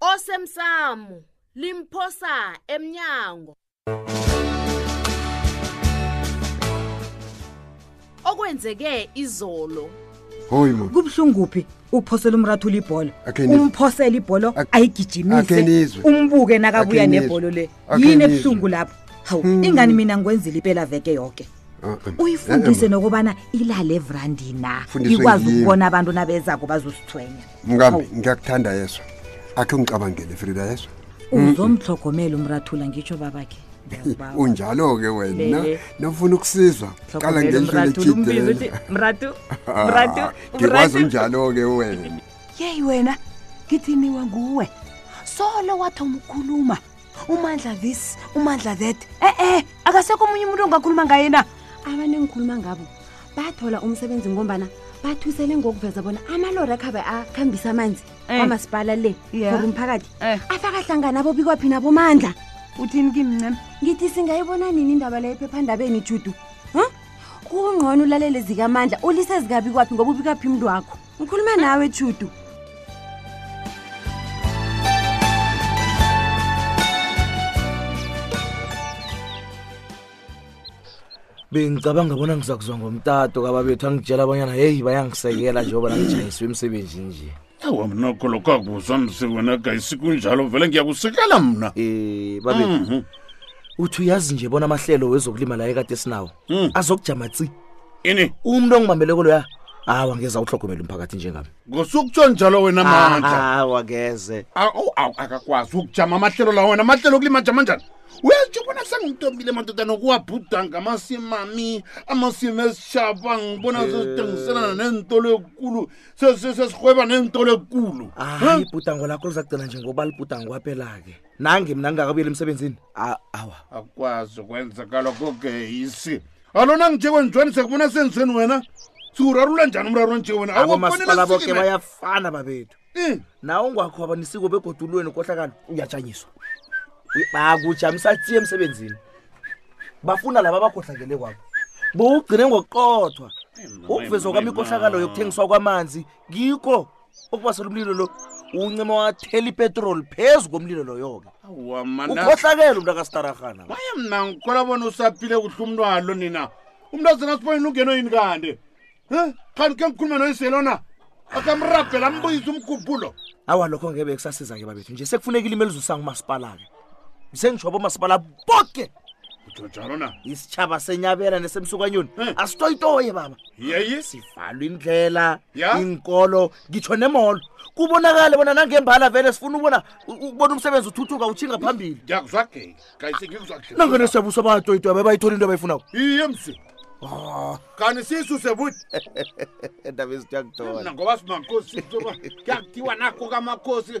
osemsamo limphosa emnyango okwenzeke izolo hoyi mo kubuhlunguphi ukuphosela umrathu libholo Akhe nizwe. umphosela ibholo Akhe ayigijimise nizwe. umbuke nakabuya Akhe nizwe. nebholo le Akhe yini ngizwe. ebuhlungu lapho hawu Hmm. ingani mina ngikwenzile ipela veke yoke Ah, ah. uyifundise Eh, eh, nokubana ilale evrandi na Fundiswe ikwazi ngimi. ukubona abantu nabezako bazosithwenya mkambi ngiyakuthanda yeso akhe ungicabangele frida yeso uzomhlogomela umrathula ngitsho babakhe Ngiyakubawa. unjalo-ke wena Lele. nofuna ukusizwa qala Tlhogomela ngendlela umrathula, umbize uthi, etshidela mratu mratu ngikwazi mratu unjalo-ke wena yeyi wena ngithiniwe nguwe sole wathoma ukukhuluma umandla this umandla that e-e akasekho omunye umuntu ongakhuluma ngaye na abantu engikhuluma ngabo bathola umsebenzi ngombana bathusele ngokuveza bona amalori akhabe akhambisa amanzi Eh. kwamasipala le Yeah. for umphakathi Eh. afaka hlangana abobikwaphi nabomandla uthini kimi ncema ngithi singayibona nini indaba leyo ephephandabeni judu Huh? kungcono ulalele zikamandla ulise zikabikwaphi ngoba ubikwaphi mntu wakho ngikhuluma nawe tshudu bengicabanga bona ngizakuzwa ngomtato kababethu angitshela abanyana heyi bayangisekela njengoba nangijayiswe imisebenzi nje awa mna kholo kakuzwa msiwena gayisi kunjalo vele ngiyakusekela mna um babethu uthi uyazi nje bona amahlelo wezokulima la ekade sinawo azokujama tsi ini umuntu ongibambeleko loya awa ngeza uhlogomela umphakathi njengami ngosukutsho njalo wena mandla awa ngeze awu awu akakwazi ukujama amahlelo lawo wena amahlelo okulima jama njani uyazitsho bona sengitombile madoda nokuwabhuda ngamasimami amasimi esishaba ngibona sesithengiselana neentolo ekulu sesihweba neentolo ekulu hayi ibhudango lakho lizagcina nje ngoba libhudango kwaphela-ke nange mna ngingakabuyela emsebenzini awa akwazi ukwenzeka lokho geyisi alona ngijeko njwanisa kubona senzweni wena siwurarula njani umraro nje wena abo masipala boke bayafana babethu eh. nawe ungwakho abanisiko begodulweni kohlakalo uyajanyiswa bakujamisatsiye emsebenzini bafuna laba bakhohlakele kwabo bowugcine ngokuqothwa ukuvezwa kwami ikohlakalo yokuthengiswa kwamanzi kikho ukubasela umlilo lo uncema wathela ipetroli phezu komlilo loyo-ke ukhohlakele umntu akasitarahana baye mna ngikhola bona usaphile kuhle umntu alo nina umntu azina sibonini ungeno yini kande khanti khe ngikhulume noyiselona akamrabhela ambuyisa umkhuphulo awa lokho ngebe kusasiza-ke babethu nje sekufuneka ilimi elizusanga umasipala-ke ngisengitsho abomasipala boke utsho njalo na isitshaba senyabela nesemsukanyoni Eh. asitoyitoye baba yeyi sivalwa indlela Ya. iinkolo ngitsho nemolo kubonakale bona nangembala vele sifuna ubona u- ukubona umsebenzi uthuthuka utshinga phambili ngiyakuzwa gey kayise ngikuzwa gey nangene siyabusa abatoyitoya bebayithola into abayifunako iye msi Ah. kanti siyisuse buti endaba ezityakutola nangoba simakhosi kuyakuthiwa nakho kamakhosi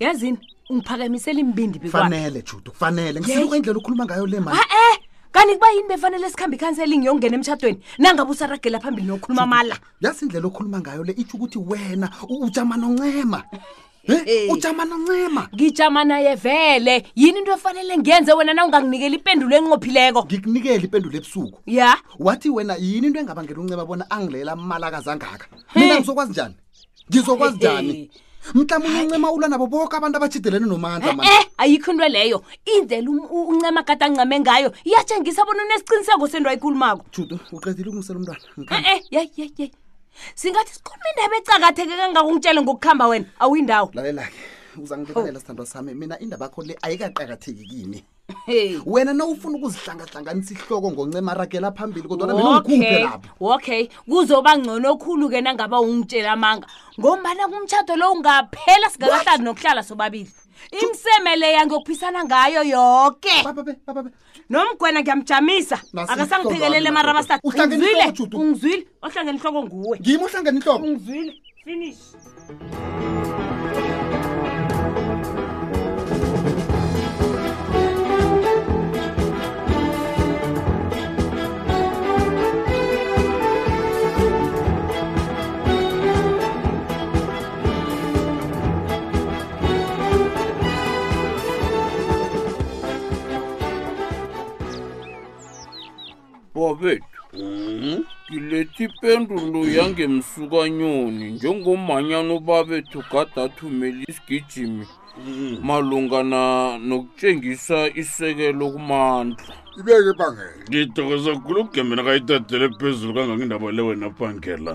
yazini ungiphakamisela imbindi bekwami fanele judo kufanele ngisiluka indlela okhuluma ngayo le mali e-e kanti kuba yini befanele sikhambe ikhanseling yokungena emtshatweni nangabe usaragela phambili nokukhuluma amala yazi indlela okhuluma ngayo le itsho ukuthi wena u- ujama noncema Eh, ujama noncema ngijama naye vele yini into efanele ngenze wena na unganginikela ipendulo enqophileko ngikunikela ipendulo ebusuku ya wathi wena yini into engabangela unceba bona angilela amali akazangaka mina ngizokwazi njani ngizokwazi njani mhlawumbe uncema ulwa nabo boke abantu abatshidelene nomandla man e-e ayikho into leyo indlela um- u- uncema kade ancame ngayo iyatshengisa bona unesiqiniseko sento ayikhulumako judu uqedile ukumsela umntwana e-e yeyi yeyi yeyi singathi sikhuluma indaba ecakatheke kangako ungitshele ngokuhamba wena awuyindawo lalela-ke uzangibekelela sithandwa sami mina indaba yakho le ayikaqakatheki kimi Hey. wena na ufuna ukuzihlangahlanganisa ihloko ngoncema ragela phambili kodwa mina ungikhuphe Okay, lapho okay kuzoba ngcono okhulu ke nangaba ungitshela amanga ngombana kumtshato lo ungaphela singakahlali nokuhlala sobabili imseme leya ngiyokuphisana ngayo yoke bababe bababe nomgwena ngiyamjamisa Nasi akasangiphekelele ihloko mara amadoda. bastata Uhlangene ungizwile ihloko, Judu. ungizwile ohlangene ihloko nguwe ngimi ohlangene ihloko ungizwile finish babethu Hmm? ngiletha ipendulo yangemsuka nyoni njengomanyana ubabethu gade athumele isigijimi Hmm. malungana nokutshengisa isekelo kumandla ibeke ibangela ngithokoza khulu ugemena kayithathele phezulu kangangindaba le wena bhangela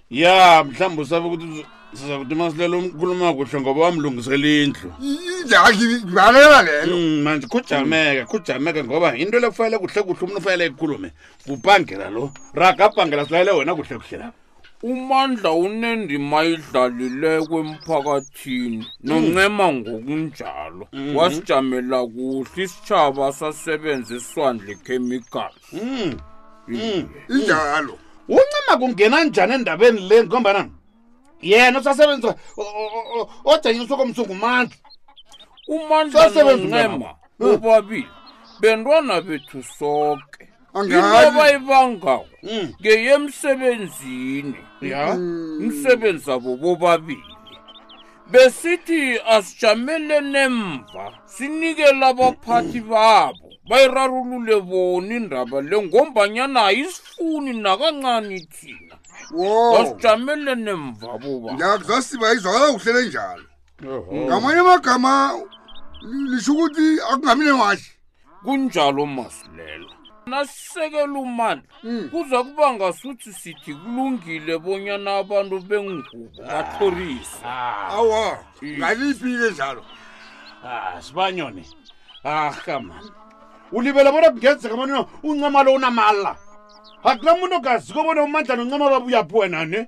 ya mhlawumbi usabe ukuthi uzo- siza kuthi uma silela umkhuluma kuhle ngoba wamlungisela indlu ngivalela leyo Mm, manje khujameka khujameka ngoba into lekufanele kuhle kuhle umuntu ufanele ikhulume kubhangela lo raga abhangela silalele wena kuhle kuhle lapho umandla unendima ayidlalileko emphakathini noncema ngokunjalo wasijamela kuhle isitshaba sasebenza iswandle chemical Mm. Mm. Injalo. Uncema kungena njani endabeni le ngombana yena usasebenza ojanyiswa komsungu mandla. Umandla noncema ubabili bentwana bethu soke. Ingoba ibangako mm. ngeyemsebenzini. Ya. Mm. Umsebenzi abo bobabili. besithi asijamelele mva sinike labaphathi babo bayirarulule bona indaba le ngombanyana ayisifuni nakancane thina wasijamele nemva boba ngiyakuzasiba izwakala kuhlele njalo ngamanye amagama lisho ukuthi akungabi nemashi kunjalo masilela nasekela umandla hmm. kuza kuba ngasuthi sithi kulungile bonyana abantu bengubo bathorise ah. awa hmm. ngaliphi-ke njalo ah, sibanyoni akamani ah, ulibela bona kungenzeka manina uncamalo unamala akula muntu ogaziko bona umandla noncama babuyapuwenane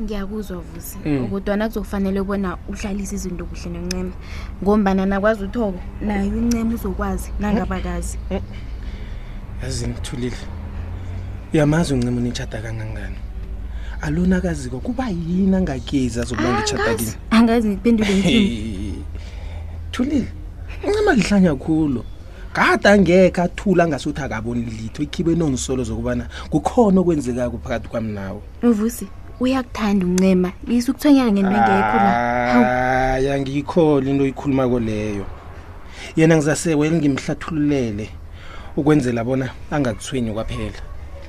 ngiyakuzwa vusi mm. kodwa nakuzokufanele ubona uhlalise izinto kuhle noncema ngombana nakwazi uthobo naye uncema uzokwazi nangabakazi mm. yazi ngithulile uyamazi uncema unitshada kangangani alona kaziko kuba yini angakezi azokuba ngitshada kini angazi ngiphendule ngithini thulile uncema lihlanya khulu kade angekhe athula ngasuthi akaboni litho ikhibe nonisolo zokubana kukhona okwenzekako phakathi kwami nawe mvusi uyakuthanda uncema yisa ukuthonyeka ngento engekho la hayi angiyikholi into oyikhulumako leyo yena ngizasewe elingimhlathululele ukwenzela bona angakuthwenyi kwaphela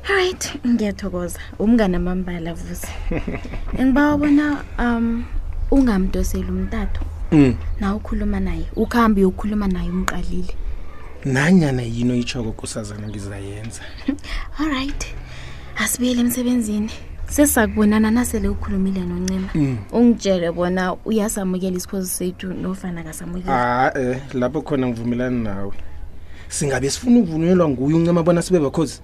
right ngiyathokoza umngane amambala vusi ngibawa bona um ungamdoseli umtato mm. na ukhuluma naye ukuhambe uyokhuluma naye umqalile nanyana yini oyitshoko kusazana ngizayenza all right asibuyele emsebenzini sesakubonana nasele ukhulumile noncema mm. ungitshele bona uyasamukela isiphozo sethu nofana kasamukela a ah, e eh, lapho khona ngivumelani nawe singabe sifuna ukuvunyelwa nguye uncema bona sibe bakhozi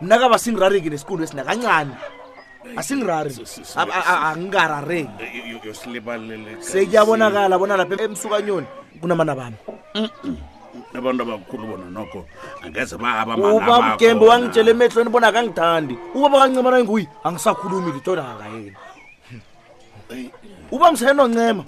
mna kaba singirareki nesiqundu esinakancane asingirari angingarareki sekuyabonakala bona lapha emsukanyoni kunamana bami abantu abakhulu bona nokho angeze baabamanauba mgembe wangitshela emehlweni bona akangithandi uba bakancemana nguyi angisakhulumi lithonakayeni uba msele noncema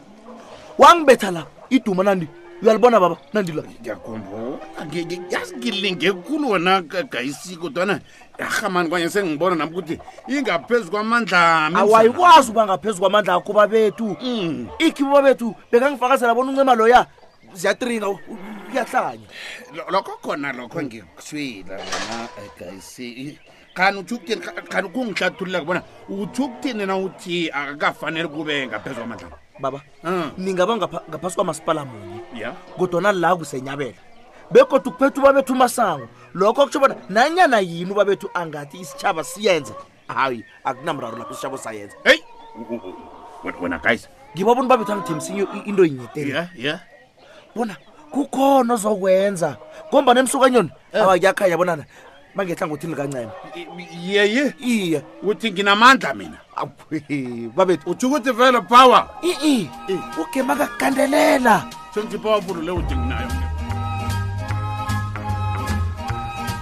wangibetha la iduma nandi uyalibona baba nandi la ngiyakhumbula Ngi- ngi- yazi ngilinge khulu wena gayisi kodwana yarhamani kwanye sengibona nami ukuthi ingaphezu kwamandla ami awayikwazi uba ngaphezu kwamandla akho babethu Mm. ikhibo babethu bekangifakazela bona uncema loya ziyatringa u- u- uyahlanya Lo- lokho khona lokho ngikuthwila wena eh, gayisi khani utsho ukuthini khani kungihlathululeka bona utsho ukuthini na uthi akakafanele kube ngaphezu kwamandla baba um ningaba ngapha- ngaphasi kwamasipala munye ya kodwana la kusenyabela begodwa ukuphetha ubabethu umasango lokho kutsho bona nanyana yini ubabethu angathi isitshaba siyenze hayi akunamraro lapho isitshaba sayenza heyi wena guys ngiba bona ubabethu angithembisa inyo- into yinyetele ya ya bona kukhona ozokwenza ngombana emsukanyoni eh. awa kuyakhanya bonana bangehlangothini likancema yeye iye uthi nginamandla mina babethu utsho ukuthi vele power i-i ugema kakugandelela sengithi powerful le udinginayo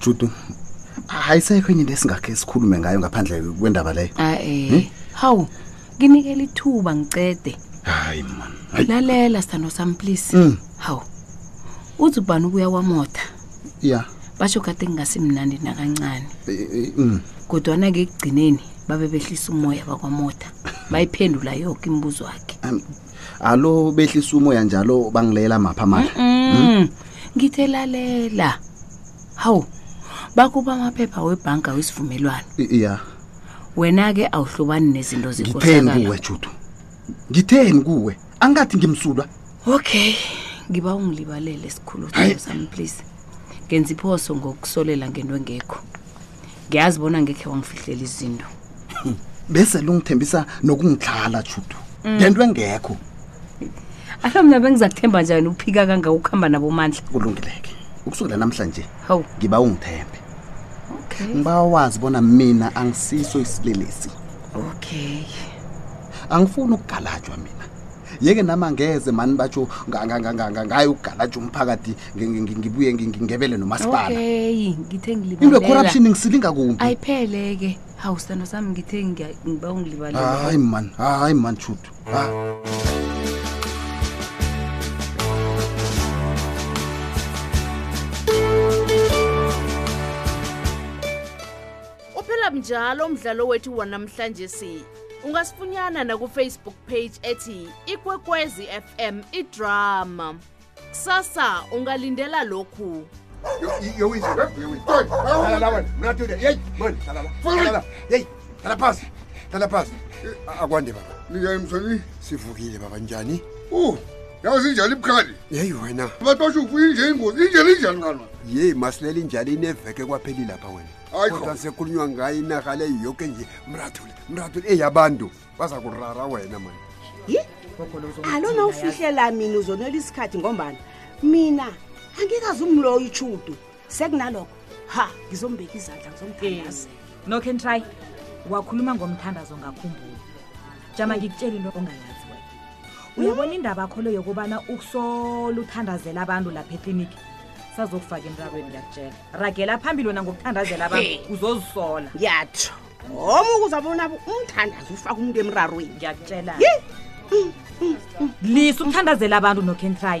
judu ayisekho enye into esingakhe sikhulume ngayo ngaphandle kwendaba leyo ae hawu nginikela ithuba ngicede hayi man Hayi. lalela sithando sami please Mm. hawu uthi ubani ubuya kwamotha ya basho kade ngingasimnandi nakancane Eh, eh, mm. kodwana-ke ekugcineni babe behlisa umoya bakwamotha bayiphendula yoke imibuzo wakhe Am- alo behlisa umoya njalo bangilayela mapha amala Mm. ngithe lalela hawu bakuba amaphepha webhanka wesivumelwano I- ya wena-ke awuhlobani nezinto ngitheni zikhohlakala kuwe judu ngitheni kuwe angathi ngimsulwa okay ngiba ungilibalele sikhulu Hayi. sami please ngenza iphoso ngokusolela ngento engekho ngiyazi bona ngekhe wangifihlela izinto bese lungithembisa nokungidlala judu Mm. ngento engekho alo mna bengizakuthemba njani uphika kangaka ukuhamba nabomandla kulungileke ukusukela namhlanje hawu ngiba ungithembe okay ngiba wazi bona mina angisiso isilelesi okay angifuni ukugalajwa mina yeke nami angeze mani batsho nga- nga- nga- nga- nga- ngayo ukugalaja umphakathi ngi- ngi- ngi- ngibuye ngi- ngi- ngebele nomasipala okay ngithe into ngilibambela yecorruption ngisilinga kumbi ayiphele-ke hawu sithando sami ngithe ngiya- ngiba ungilibalela hayi mani hayi mani tshudu uphela mnjalo umdlalo wethu wanamhlanje si ungasifunyana nakufacebook page ethi ikwekwezi fm idrama kusasa ungalindela lokhu akwande baba sivukile baba njani uh yawo zinjalo ibukhali yeyi wena batosha ufuye inje ingozi injela injalo kanwa yeyi masilela injalo ineveke kwapheli lapha wena kodwa sekulinywa ngayo inarha le yoke nje mrathule mrathule eyabantu baza kurara wena mani alo nawufihlela mina uzonela isikhathi ngombana mina angikazi umloyo utshudu sekunalokho ha ngizombeka izandla ngizomthandazela nokhe ntry wakhuluma ngomthandazo ngakhumbula jama ngikutshela into ongayazi wena uyabona indaba akho le yokubana ukusola uthandazela abantu lapha ekliniki sazokufaka emrarweni ngiyakutshela ragela phambili wena ngokuthandazela abantu Hey. uzozisola ngiyatsho ngoba ukuzabona umthandazo ufaka umuntu emrarweni ngiyakutshela lisa ukuthandazela abantu nokentry